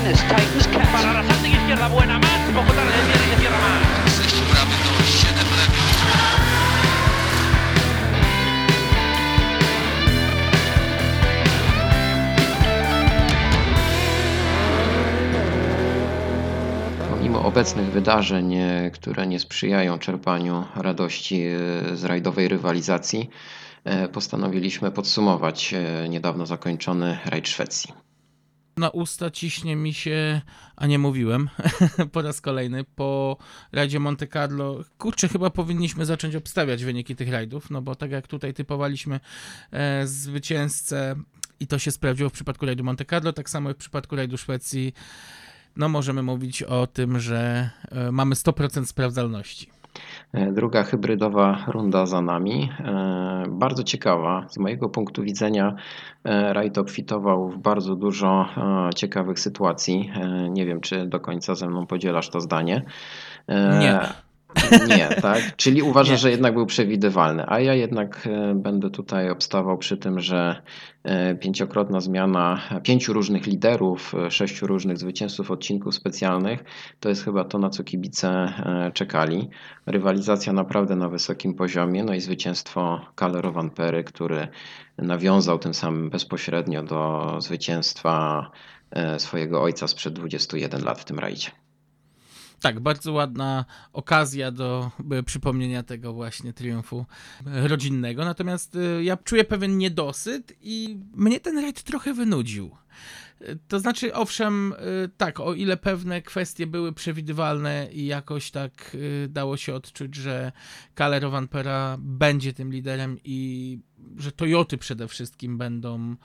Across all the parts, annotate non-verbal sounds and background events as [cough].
Martinez tightens catch. Para la salta izquierda buena más. Poco tarde viene y se cierra más. 6 bramy to 7 lepiej. Pomimo obecnych wydarzeń, e, które nie sprzyjają czerpaniu radości e, z rajdowej rywalizacji, e, postanowiliśmy podsumować niedawno zakończony rajd Szwecji. Na usta ciśnie mi się, a nie mówiłem [laughs] po raz kolejny, po rajdzie Monte Carlo. Kurczę, chyba powinniśmy zacząć obstawiać wyniki tych rajdów, no bo tak jak tutaj typowaliśmy e, zwycięzcę i to się sprawdziło w przypadku rajdu Monte Carlo, tak samo w przypadku rajdu Szwecji, no możemy mówić o tym, że e, mamy 100% sprawdzalności. E, Druga hybrydowa runda za nami. E, Bardzo ciekawa. Z mojego punktu widzenia e, rajd obfitował w bardzo dużo ciekawych sytuacji. Nie wiem, czy do końca ze mną podzielasz to zdanie. Nie. Nie, tak? Czyli uważasz, że jednak był przewidywalny, a ja jednak e, będę tutaj obstawał przy tym, że e, pięciokrotna zmiana pięciu różnych liderów, e, sześciu różnych zwycięzców odcinków specjalnych to jest chyba to, na co kibice czekali. Rywalizacja naprawdę na wysokim poziomie, no i zwycięstwo Kalero Pery, który nawiązał tym samym bezpośrednio do zwycięstwa swojego ojca sprzed 21 lat w tym rajdzie. Tak, bardzo ładna okazja do e, przypomnienia tego właśnie triumfu e, rodzinnego. Natomiast e, ja czuję pewien niedosyt i mnie ten rajd trochę wynudził. To znaczy, owszem, tak, o ile pewne kwestie były przewidywalne i jakoś tak dało się odczuć, że Kalle Pera będzie tym liderem i że Toyoty przede wszystkim będą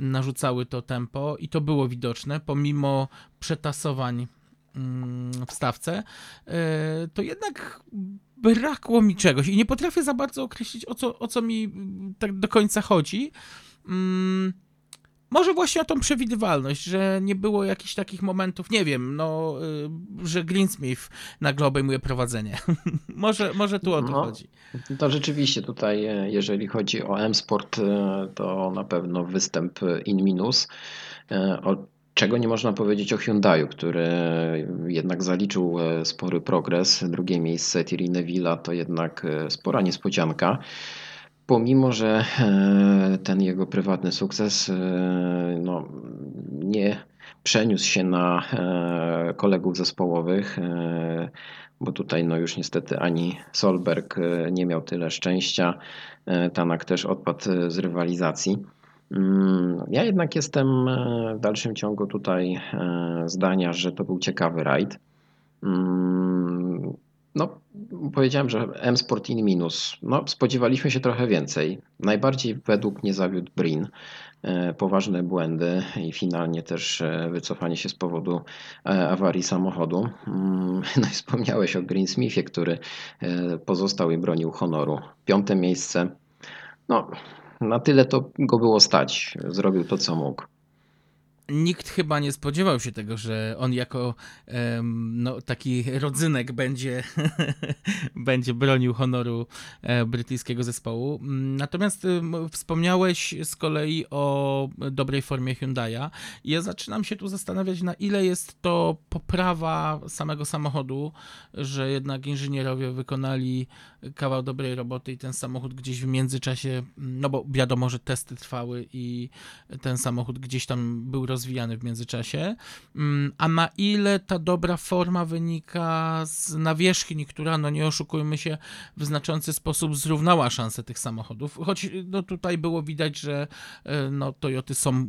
narzucały to tempo i to było widoczne, pomimo przetasowań mm, w stawce, e, to jednak brakło mi czegoś i nie potrafię za bardzo określić, o co, o co mi mm, tak do końca chodzi. Mm, Może właśnie o tą przewidywalność, że nie było jakichś takich momentów, nie wiem, no, y, że Greensmith nagle obejmuje prowadzenie. [laughs] może, może tu o to No. chodzi. To rzeczywiście tutaj, e, jeżeli chodzi o M-Sport, e, to na pewno występ in minus. O czego nie można powiedzieć o Hyundaiu, który jednak zaliczył e, spory progres. Drugie miejsce Thierry Neville'a to jednak e, spora niespodzianka. Pomimo, że e, ten jego prywatny sukces no, nie przeniósł się na kolegów zespołowych, bo tutaj no już niestety ani Solberg nie miał tyle szczęścia, Tanak też odpadł z rywalizacji. Mm, Ja jednak jestem e, w dalszym ciągu tutaj e, zdania, że to był ciekawy rajd. Mm, No, powiedziałem, że M-Sport in minus. No, spodziewaliśmy się trochę więcej. Najbardziej według mnie zawiódł Brin. E, Poważne błędy i finalnie też wycofanie się z powodu awarii samochodu. Mm, [laughs] No i wspomniałeś o Greensmithie, który pozostał i bronił honoru. Piąte miejsce. No, na tyle to go było stać. Zrobił to, co mógł. Nikt chyba nie spodziewał się tego, że on jako no, taki rodzynek będzie, [laughs] będzie bronił honoru e, brytyjskiego zespołu. Natomiast wspomniałeś z kolei o dobrej formie Hyundai'a. Ja zaczynam się tu zastanawiać, na ile jest to poprawa samego samochodu, że jednak inżynierowie wykonali kawał dobrej roboty i ten samochód gdzieś w międzyczasie, no bo wiadomo, że testy trwały i ten samochód gdzieś tam był rozwijany w międzyczasie. Mm, A na ile ta dobra forma wynika z nawierzchni, która, no nie oszukujmy się, w znaczący sposób zrównała szanse tych samochodów. Choć no tutaj było widać, że e, no, Toyoty są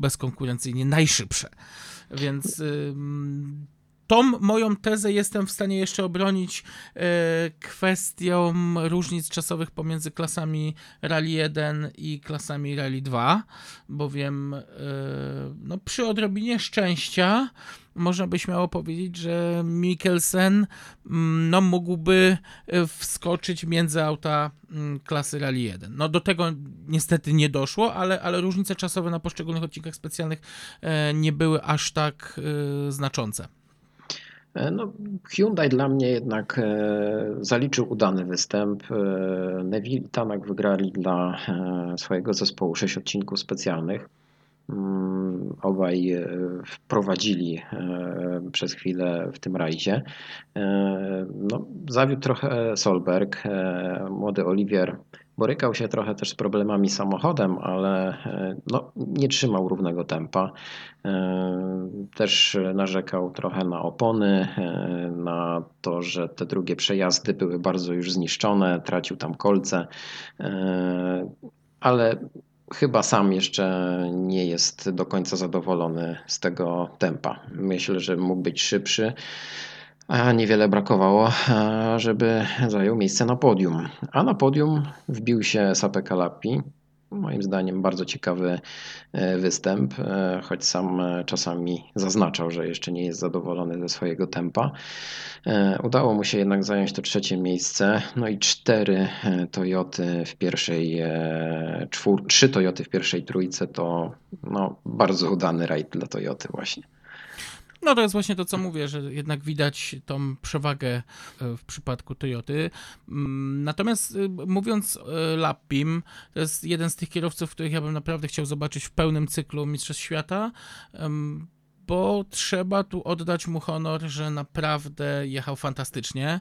bezkonkurencyjnie najszybsze. Więc ym, tą moją tezę jestem w stanie jeszcze obronić e, kwestią różnic czasowych pomiędzy klasami Rally 1 i klasami Rally 2, bowiem e, no, przy odrobinie szczęścia można by śmiało powiedzieć, że Mikkelsen mm, no, mógłby e, wskoczyć między auta mm, klasy Rally 1. No do tego niestety nie doszło, ale, ale różnice czasowe na poszczególnych odcinkach specjalnych nie były aż tak znaczące. E, No, Hyundai dla mnie jednak e, zaliczył udany występ. E, Neville i Tanak wygrali dla swojego zespołu sześć odcinków specjalnych. Mm, obaj wprowadzili przez chwilę w tym rajdzie. No, zawiódł trochę Solberg. Młody Oliwier borykał się trochę też z problemami samochodem, ale no, nie trzymał równego tempa. Też narzekał trochę na opony, na to, że te drugie przejazdy były bardzo już zniszczone, tracił tam kolce, ale chyba sam jeszcze nie jest do końca zadowolony z tego tempa. Myślę, że mógł być szybszy. A niewiele brakowało, żeby zajął miejsce na podium. A na podium wbił się Sape Kalapi, Moim zdaniem bardzo ciekawy e, występ, e, choć sam e, czasami zaznaczał, że jeszcze nie jest zadowolony ze swojego tempa. Udało mu się jednak zająć to trzecie miejsce, no i cztery Toyoty w pierwszej czwór, trzy Toyoty w pierwszej trójce to no, bardzo udany rajd dla Toyoty właśnie. No to jest właśnie to, co mówię, że jednak widać tą przewagę e, w przypadku Toyoty. Mm, natomiast e, mówiąc e, Lappim, to jest jeden z tych kierowców, których ja bym naprawdę chciał zobaczyć w pełnym cyklu Mistrzostw Świata, bo trzeba tu oddać mu honor, że naprawdę jechał fantastycznie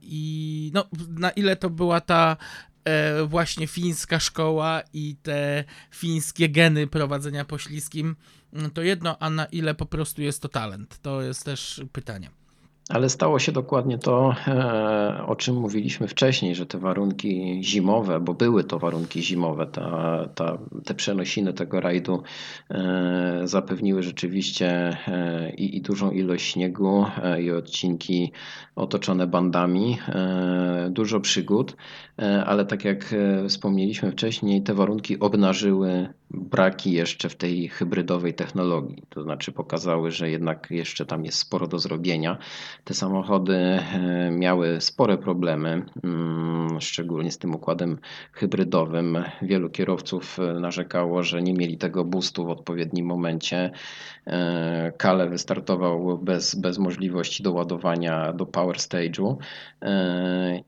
i no, na ile to była ta właśnie fińska szkoła i te fińskie geny prowadzenia po śliskim, no to jedno, a na ile po prostu jest to talent? To jest też pytanie. Ale stało się dokładnie to, e, o czym mówiliśmy wcześniej, że te warunki zimowe, bo były to warunki zimowe, ta, ta, te przenosiny tego rajdu e, zapewniły rzeczywiście e, i, i dużą ilość śniegu, i odcinki otoczone bandami, dużo przygód, ale tak jak wspomnieliśmy wcześniej, te warunki obnażyły braki jeszcze w tej hybrydowej technologii. To znaczy pokazały, że jednak jeszcze tam jest sporo do zrobienia. Te samochody e, miały spore problemy, mm, szczególnie z tym układem hybrydowym. Wielu kierowców e, narzekało, że nie mieli tego boostu w odpowiednim momencie. E, Kale wystartował bez, bez możliwości doładowania do power stage'u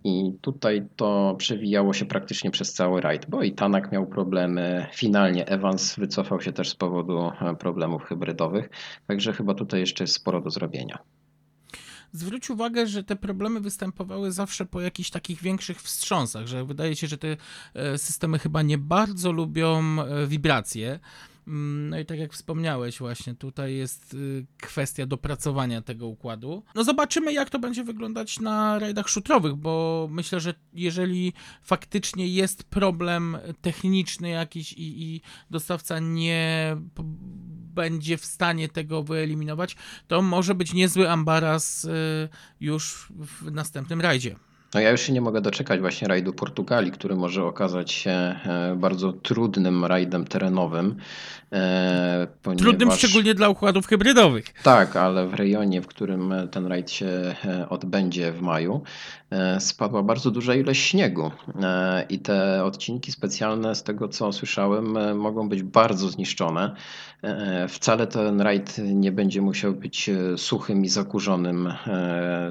i tutaj to przewijało się praktycznie przez cały rajd, bo i Tanak miał problemy. Finalnie Evans wycofał się też z powodu problemów hybrydowych, także chyba tutaj jeszcze jest sporo do zrobienia zwróć uwagę, że te problemy występowały zawsze po jakichś takich większych wstrząsach, że wydaje się, że te e, systemy chyba nie bardzo lubią e, wibracje. Mm, no i tak jak wspomniałeś, właśnie tutaj jest y, kwestia dopracowania tego układu. No zobaczymy, jak to będzie wyglądać na rajdach szutrowych, bo myślę, że jeżeli faktycznie jest problem techniczny jakiś i, i dostawca nie będzie w stanie tego wyeliminować, to może być niezły ambaras y, już w następnym rajdzie. No ja już się nie mogę doczekać właśnie rajdu Portugalii, który może okazać się e, bardzo trudnym rajdem terenowym. E, ponieważ... Trudnym szczególnie dla układów hybrydowych. Tak, ale w rejonie, w którym ten rajd się e, odbędzie w maju, spadła bardzo duża ilość śniegu. I te odcinki specjalne, z tego co słyszałem, mogą być bardzo zniszczone. Wcale ten rajd nie będzie musiał być suchym i zakurzonym,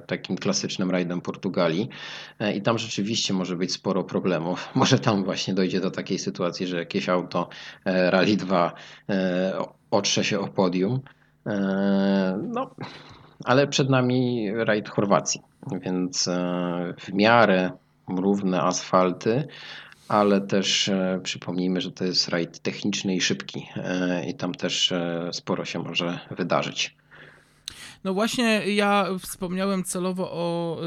takim klasycznym rajdem Portugalii. E, i tam rzeczywiście może być sporo problemów. [laughs] Może tam właśnie dojdzie do takiej sytuacji, że jakieś auto e, Rally 2 e, otrze się o podium. No, ale przed nami rajd Chorwacji, więc w miarę równe asfalty, ale też przypomnijmy, że to jest rajd techniczny i szybki i tam też sporo się może wydarzyć. No właśnie ja wspomniałem celowo o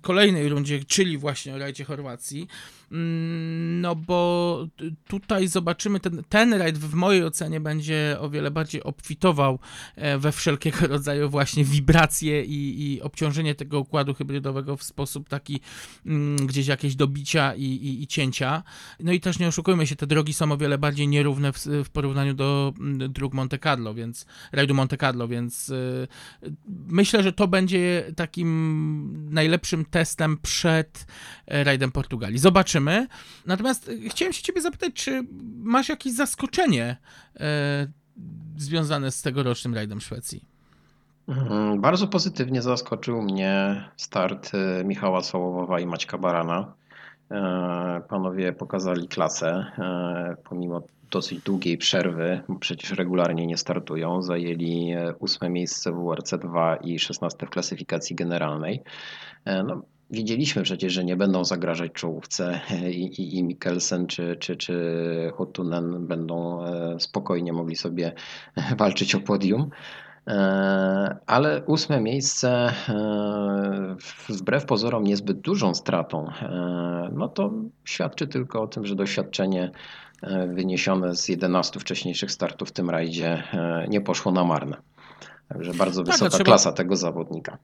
kolejnej rundzie, czyli właśnie o rajdzie Chorwacji. Mm, no bo tutaj zobaczymy, ten, ten rajd w mojej ocenie będzie o wiele bardziej obfitował e, we wszelkiego [laughs] rodzaju właśnie wibracje i, i obciążenie tego układu hybrydowego w sposób taki mm, gdzieś jakieś dobicia i, i, i, cięcia. No i też nie oszukujmy się, te drogi są o wiele bardziej nierówne w, w porównaniu do mm, dróg Monte Carlo, więc rajdu Monte Carlo, więc y, myślę, że to będzie takim najlepszym testem przed e, rajdem Portugalii. Zobaczymy zobaczymy. Natomiast e, chciałem się ciebie zapytać, czy masz jakieś zaskoczenie e, związane z tegorocznym rajdem Szwecji? Mhm, bardzo pozytywnie zaskoczył mnie start e, Michała Sołowowa i Maćka Barana. Panowie pokazali klasę, pomimo dosyć długiej przerwy, bo przecież regularnie nie startują. Zajęli ósme miejsce w WRC 2 i 16 w klasyfikacji generalnej. No, wiedzieliśmy przecież, że nie będą zagrażać czołówce i, i, i Mikkelsen czy, czy, czy Hotunen będą spokojnie mogli sobie walczyć o podium. Ale ósme miejsce, wbrew pozorom niezbyt dużą stratą, no to świadczy tylko o tym, że doświadczenie wyniesione z 11 wcześniejszych startów w tym rajdzie nie poszło na marne. Także bardzo tak, wysoka trzeba... klasa tego zawodnika.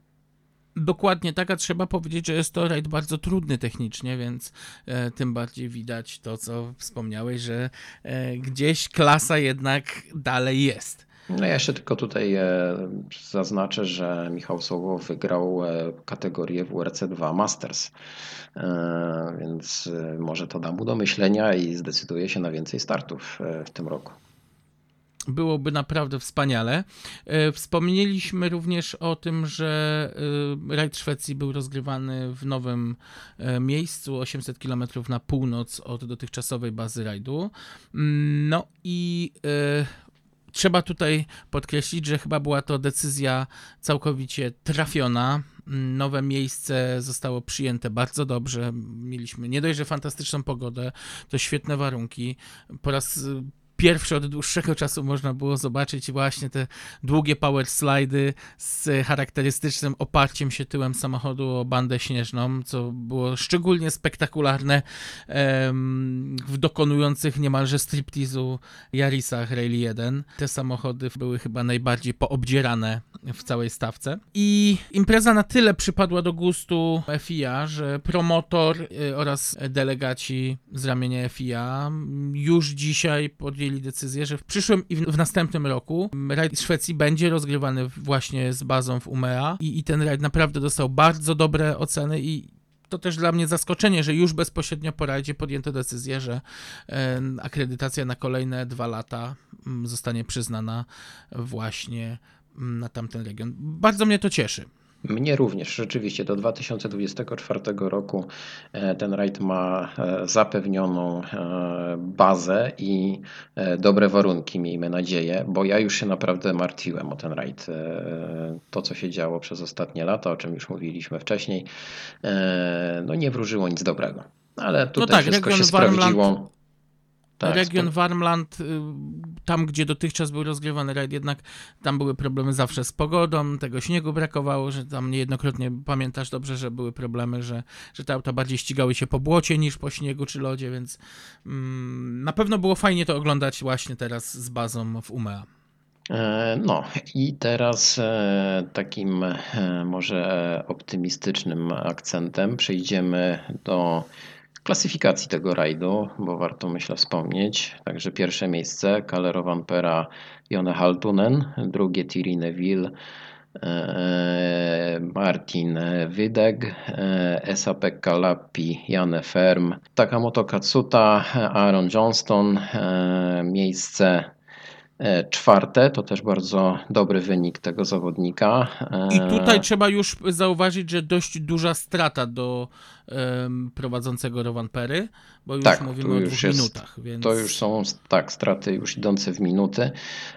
Dokładnie tak, a trzeba powiedzieć, że jest to rajd bardzo trudny technicznie, więc e, tym bardziej widać to, co wspomniałeś, że e, gdzieś klasa jednak dalej jest. No ja jeszcze tylko tutaj e, zaznaczę, że Michał Soło wygrał e, kategorię WRC 2 Masters, e, więc może to da mu do myślenia i zdecyduje się na więcej startów w tym roku byłoby naprawdę wspaniale. Wspomnieliśmy również o tym, że rajd Szwecji był rozgrywany w nowym miejscu, 800 km na północ od dotychczasowej bazy rajdu. Mm, no i Trzeba tutaj podkreślić, że chyba była to decyzja całkowicie trafiona. Nowe miejsce zostało przyjęte bardzo dobrze. Mieliśmy nie dość, że fantastyczną pogodę, to świetne warunki. Po raz pierwszy od dłuższego czasu można było zobaczyć właśnie te długie power slidy z charakterystycznym oparciem się tyłem samochodu o bandę śnieżną, co było szczególnie spektakularne w dokonujących niemalże striptizu Yarisach Rally 1. Te samochody były chyba najbardziej poobdzierane w całej stawce. I impreza na tyle przypadła do gustu FIA, że promotor y, oraz delegaci z ramienia FIA już dzisiaj podjęli podjęli decyzję, że w przyszłym i w następnym roku rajd Szwecji będzie rozgrywany właśnie z bazą w Umea i, i ten rajd naprawdę dostał bardzo dobre oceny i to też dla mnie zaskoczenie, że już bezpośrednio po rajdzie podjęto decyzję, że akredytacja na kolejne dwa lata mm, zostanie przyznana właśnie mm, na tamten region. Bardzo mnie to cieszy. Mnie również, rzeczywiście do 2024 roku e, ten rajd ma e, zapewnioną e, bazę i dobre warunki, miejmy nadzieję, bo ja już się naprawdę martwiłem o ten rajd. To, co się działo przez ostatnie lata, o czym już mówiliśmy wcześniej, no nie wróżyło nic dobrego. Ale tutaj no tak, wszystko się sprawdziło. Tak, Region. Warmland, y, tam gdzie dotychczas był rozgrywany rajd, jednak tam były problemy zawsze z pogodą, tego śniegu brakowało, że tam niejednokrotnie pamiętasz dobrze, że były problemy, że, że te auta bardziej ścigały się po błocie niż po śniegu czy lodzie, więc mm, na pewno było fajnie to oglądać właśnie teraz z bazą w Umea. E, no i teraz e, takim e, może optymistycznym akcentem przejdziemy do klasyfikacji tego rajdu, bo warto myślę wspomnieć. Także pierwsze miejsce Kalero Vampera Jone Haltunen, drugie Thierry Neville, e, Martin Wydeg, e, Esa-Pekka Lappi, Jane Ferm, Takamoto Katsuta, Aaron Johnston, e, miejsce czwarte, to też bardzo dobry wynik tego zawodnika. I tutaj trzeba już zauważyć, że dość duża strata do um, prowadzącego Rowan Perry, bo już tak, mówimy o dwóch jest, minutach. Więc... To już są tak, straty już idące w minuty,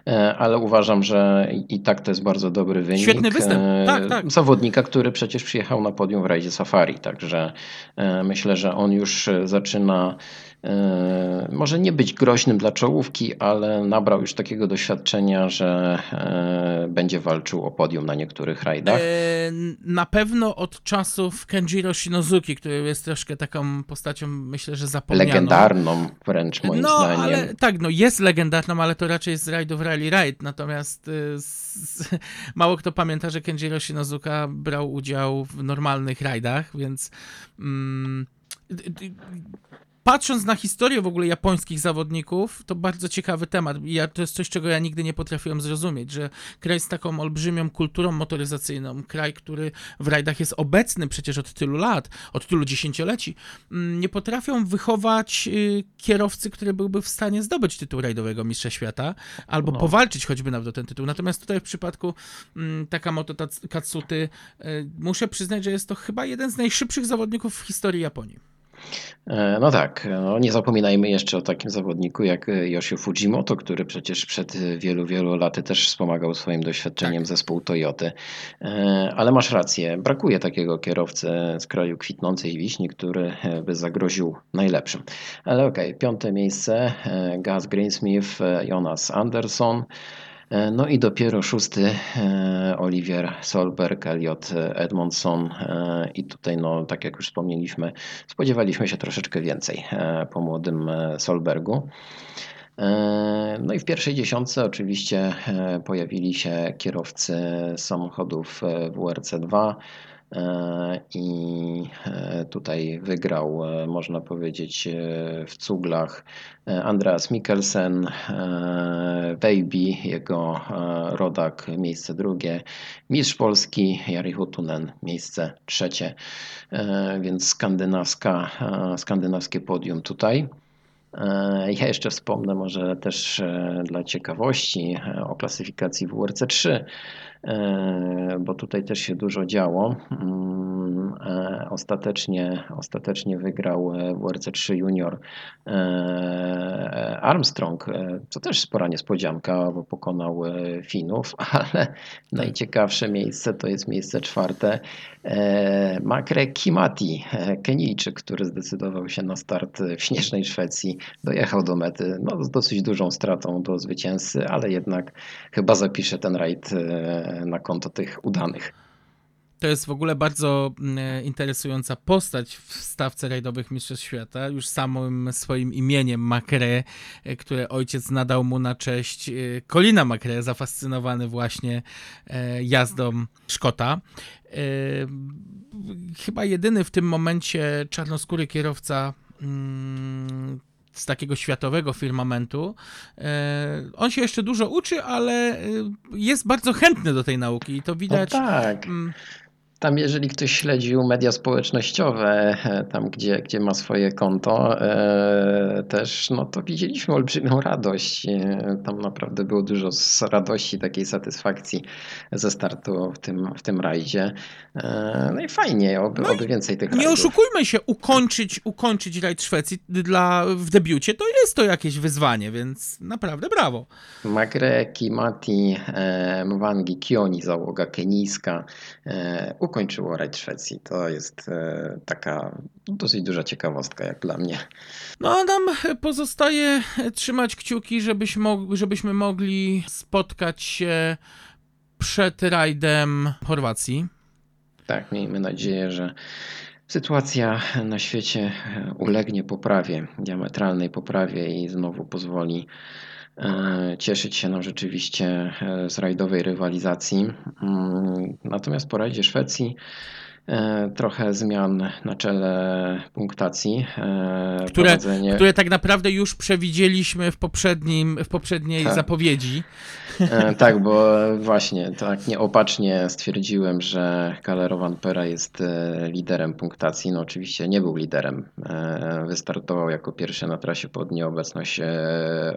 e, ale uważam, że i tak to jest bardzo dobry wynik. Świetny występ, e, tak, tak. Zawodnika, który przecież przyjechał na podium w rajdzie Safari, także e, myślę, że on już zaczyna może nie być groźnym dla czołówki, ale nabrał już takiego doświadczenia, że będzie walczył o podium na niektórych rajdach. Na pewno od czasów Kenjiro Shinozuki, który jest troszkę taką postacią, myślę, że zapomnianą. Legendarną wręcz moim no, zdaniem. Ale, tak, no jest legendarną, ale to raczej z rajdów Rally Raid, natomiast z, [laughs] mało kto pamięta, że Kenjiro Shinozuka brał udział w normalnych rajdach, więc mm, patrząc na historię w ogóle japońskich zawodników, to bardzo ciekawy temat. Ja, to jest coś, czego ja nigdy nie potrafiłem zrozumieć, że kraj z taką olbrzymią kulturą motoryzacyjną, kraj, który w rajdach jest obecny przecież od tylu lat, od tylu dziesięcioleci, mm, nie potrafią wychować y, kierowcy, który byłby w stanie zdobyć tytuł rajdowego mistrza świata, albo no. powalczyć choćby nawet o ten tytuł. Natomiast tutaj w przypadku mm, Takamoto Katsuty y, muszę przyznać, że jest to chyba jeden z najszybszych zawodników w historii Japonii. E, No tak, no nie zapominajmy jeszcze o takim zawodniku jak e, Yoshio Fujimoto, który przecież przed wielu, wielu laty też wspomagał swoim doświadczeniem Tak. zespół Toyoty. E, Ale masz rację, brakuje takiego kierowcy z kraju kwitnącej wiśni, który e, by zagroził najlepszym. Ale okej, piąte miejsce, e, Gaz Greensmith, e, Jonas Anderson. E, No i dopiero szósty e, Olivier Solberg, Elliot Edmondson e, i tutaj no tak jak już wspomnieliśmy spodziewaliśmy się troszeczkę więcej po młodym Solbergu. No i w pierwszej dziesiątce oczywiście pojawili się kierowcy samochodów e, WRC2 e, i tutaj wygrał, można powiedzieć, w cuglach Andreas Mikkelsen, Baby, jego e, rodak, miejsce drugie, mistrz Polski Jari Hutunen, miejsce trzecie, E, więc skandynawska, e, skandynawskie podium tutaj. Ja jeszcze wspomnę może też dla ciekawości o klasyfikacji WRC3, e, bo tutaj też się dużo działo. Mm, e, Ostatecznie, ostatecznie wygrał e, WRC3 Junior e, Armstrong, e, co też spora niespodzianka, bo pokonał e, Finów, [laughs] ale najciekawsze miejsce to jest miejsce czwarte. E, Makre Kimati, e, Kenijczyk, który zdecydował się na start w śnieżnej Szwecji, dojechał do mety no, z dosyć dużą stratą do zwycięzcy, ale jednak chyba zapisze ten rajd e, na konto tych udanych. To jest w ogóle bardzo mm, interesująca postać w stawce rajdowych Mistrzostw Świata. Już samym swoim imieniem Macre, e, które ojciec nadał mu na cześć e, Colina Macre, zafascynowany właśnie e, jazdą Szkota. E, Chyba jedyny w tym momencie czarnoskóry kierowca mm, z takiego światowego firmamentu. E, On się jeszcze dużo uczy, ale e, jest bardzo chętny do tej nauki i to widać. tak. Tam, jeżeli ktoś śledził media społecznościowe, e, tam gdzie, gdzie ma swoje konto, e, też, no to widzieliśmy olbrzymią radość. E, Tam naprawdę było dużo z radości, takiej satysfakcji ze startu w tym, w tym rajdzie. E, No i fajnie, oby, No oby więcej tych Nie rajdów. oszukujmy się, ukończyć, ukończyć rajd Szwecji dla, w debiucie to jest to jakieś wyzwanie, więc naprawdę brawo. Magre, Kimati, e, Mwangi, Kioni, załoga kenijska, e, ukończyło rajd Szwecji. To jest e, taka dosyć duża ciekawostka jak dla mnie. No a nam pozostaje trzymać kciuki, żebyśmy, mog- żebyśmy mogli spotkać się przed rajdem Chorwacji. Tak, miejmy nadzieję, że sytuacja na świecie ulegnie poprawie, diametralnej poprawie i znowu pozwoli cieszyć się no, rzeczywiście e, z rajdowej rywalizacji. Mm, Natomiast po rajdzie Szwecji e, trochę zmian na czele punktacji. e, Które- prowadzenie- które tak naprawdę już przewidzieliśmy w, poprzednim, w poprzedniej Tak. zapowiedzi. E, Tak, bo właśnie tak nieopatrznie stwierdziłem, że Calero Pera jest e, liderem punktacji. No oczywiście nie był liderem. E, Wystartował jako pierwszy na trasie pod nieobecność e,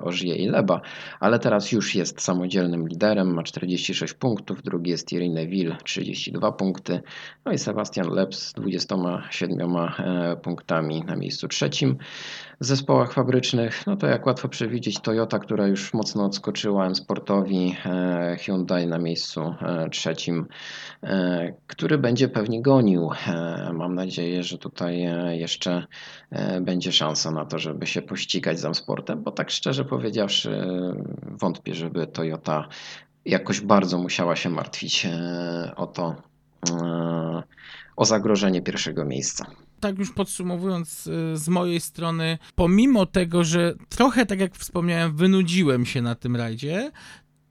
Ożije i Leba, ale teraz już jest samodzielnym liderem, ma 46 punktów, drugi jest Thierry Neville, 32 punkty, no i Sebastian Leb z 27 e, punktami na miejscu trzecim. W zespołach fabrycznych, no to jak łatwo przewidzieć, Toyota, która już mocno odskoczyła M-Sportowi, e, Hyundai na miejscu e, trzecim, który będzie pewnie gonił. Mam nadzieję, że tutaj jeszcze będzie szansa na to, żeby się pościgać z M-Sportem, bo tak szczerze powiedziawszy, wątpię, żeby Toyota jakoś bardzo musiała się martwić o to, o zagrożenie pierwszego miejsca. tak już podsumowując y, z mojej strony, pomimo tego, że trochę, tak jak wspomniałem, wynudziłem się na tym rajdzie,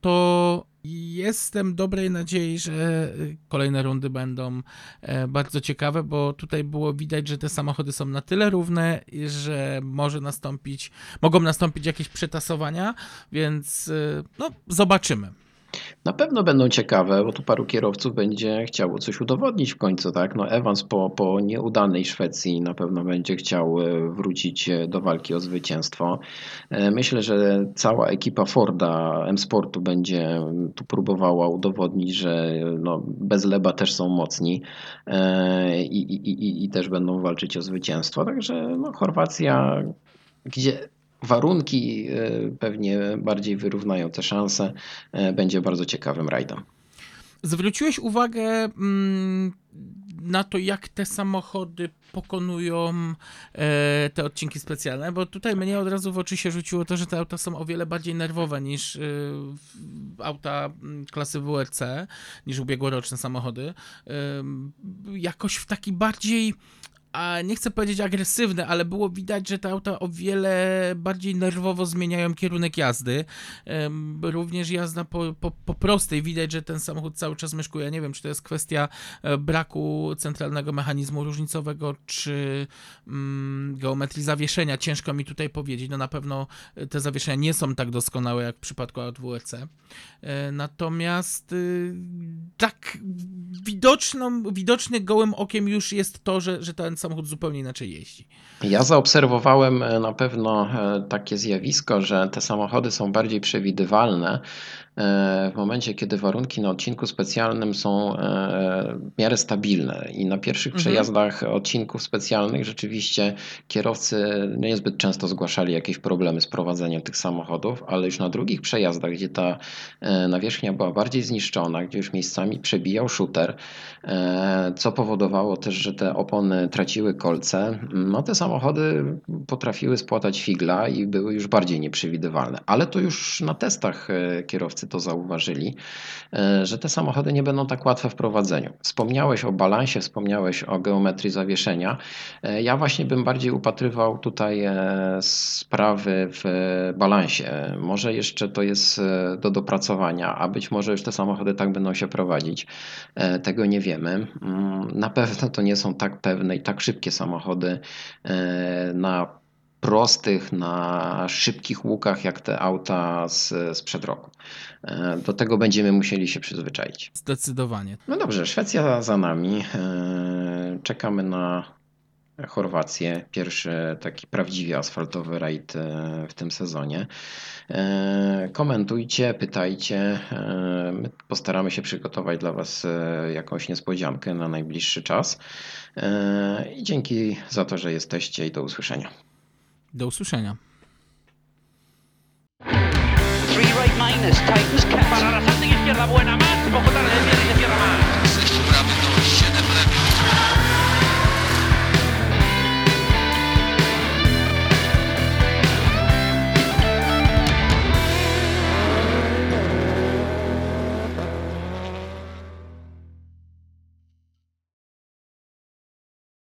to jestem dobrej nadziei, że y, kolejne rundy będą e, bardzo ciekawe, bo tutaj było widać, że te samochody są na tyle równe, że może nastąpić, mogą nastąpić jakieś przetasowania, więc no, zobaczymy. Na pewno będą ciekawe, bo tu paru kierowców będzie chciało coś udowodnić w końcu, tak? No Evans po, po nieudanej Szwecji na pewno będzie chciał e, wrócić e, do walki o zwycięstwo. E, myślę, że cała ekipa Forda M-Sportu będzie tu próbowała udowodnić, że no, bez Leba też są mocni i, i, i, i też będą walczyć o zwycięstwo. Także no, Chorwacja, gdzie warunki pewnie bardziej wyrównają te szanse, będzie bardzo ciekawym rajdem. Zwróciłeś uwagę mm, na to, jak te samochody pokonują e, te odcinki specjalne, bo tutaj mnie od razu w oczy się rzuciło to, że te auta są o wiele bardziej nerwowe niż e, auta mm, klasy WRC, niż ubiegłoroczne samochody. E, jakoś w taki bardziej a nie chcę powiedzieć agresywne, ale było widać, że te auta o wiele bardziej nerwowo zmieniają kierunek jazdy. Również jazda po, po, po prostej, widać, że ten samochód cały czas myszkuje. Nie wiem, czy to jest kwestia e, braku centralnego mechanizmu różnicowego, czy mm, geometrii zawieszenia. Ciężko mi tutaj powiedzieć. No na pewno te zawieszenia nie są tak doskonałe jak w przypadku aut WRC. E, natomiast y, tak widoczną, widoczny gołym okiem już jest to, że, że ten samochód zupełnie inaczej jeździ. Ja zaobserwowałem e, na pewno e, takie zjawisko, że te samochody są bardziej przewidywalne E, w momencie, kiedy warunki na odcinku specjalnym są w miarę stabilne i na pierwszych mhm. przejazdach odcinków specjalnych rzeczywiście kierowcy niezbyt często zgłaszali jakieś problemy z prowadzeniem tych samochodów, ale już na drugich przejazdach, gdzie ta nawierzchnia była bardziej zniszczona, gdzie już miejscami przebijał shooter, co powodowało też, że te opony traciły kolce, no te samochody potrafiły spłatać figla i były już bardziej nieprzewidywalne. Ale to już na testach kierowcy to zauważyli, e, że te samochody nie będą tak łatwe w prowadzeniu. Wspomniałeś o balansie, wspomniałeś o geometrii zawieszenia. E, ja właśnie bym bardziej upatrywał tutaj e, sprawy w balansie. Może jeszcze to jest do dopracowania, a być może już te samochody tak będą się prowadzić. Tego nie wiemy. Mm, na pewno to nie są tak pewne i tak szybkie samochody na prostych, na szybkich łukach, jak te auta z, sprzed roku. E, do tego będziemy musieli się przyzwyczaić. Zdecydowanie. No dobrze, Szwecja za nami. E, czekamy na Chorwację. Pierwszy taki prawdziwie asfaltowy rajd e, w tym sezonie. Komentujcie, pytajcie. My postaramy się przygotować dla Was jakąś niespodziankę na najbliższy czas. I dzięki za to, że jesteście i do usłyszenia. Do usłyszenia. Three right minus, Titans catch. Para la izquierda buena, más, poco tarde, cierra más.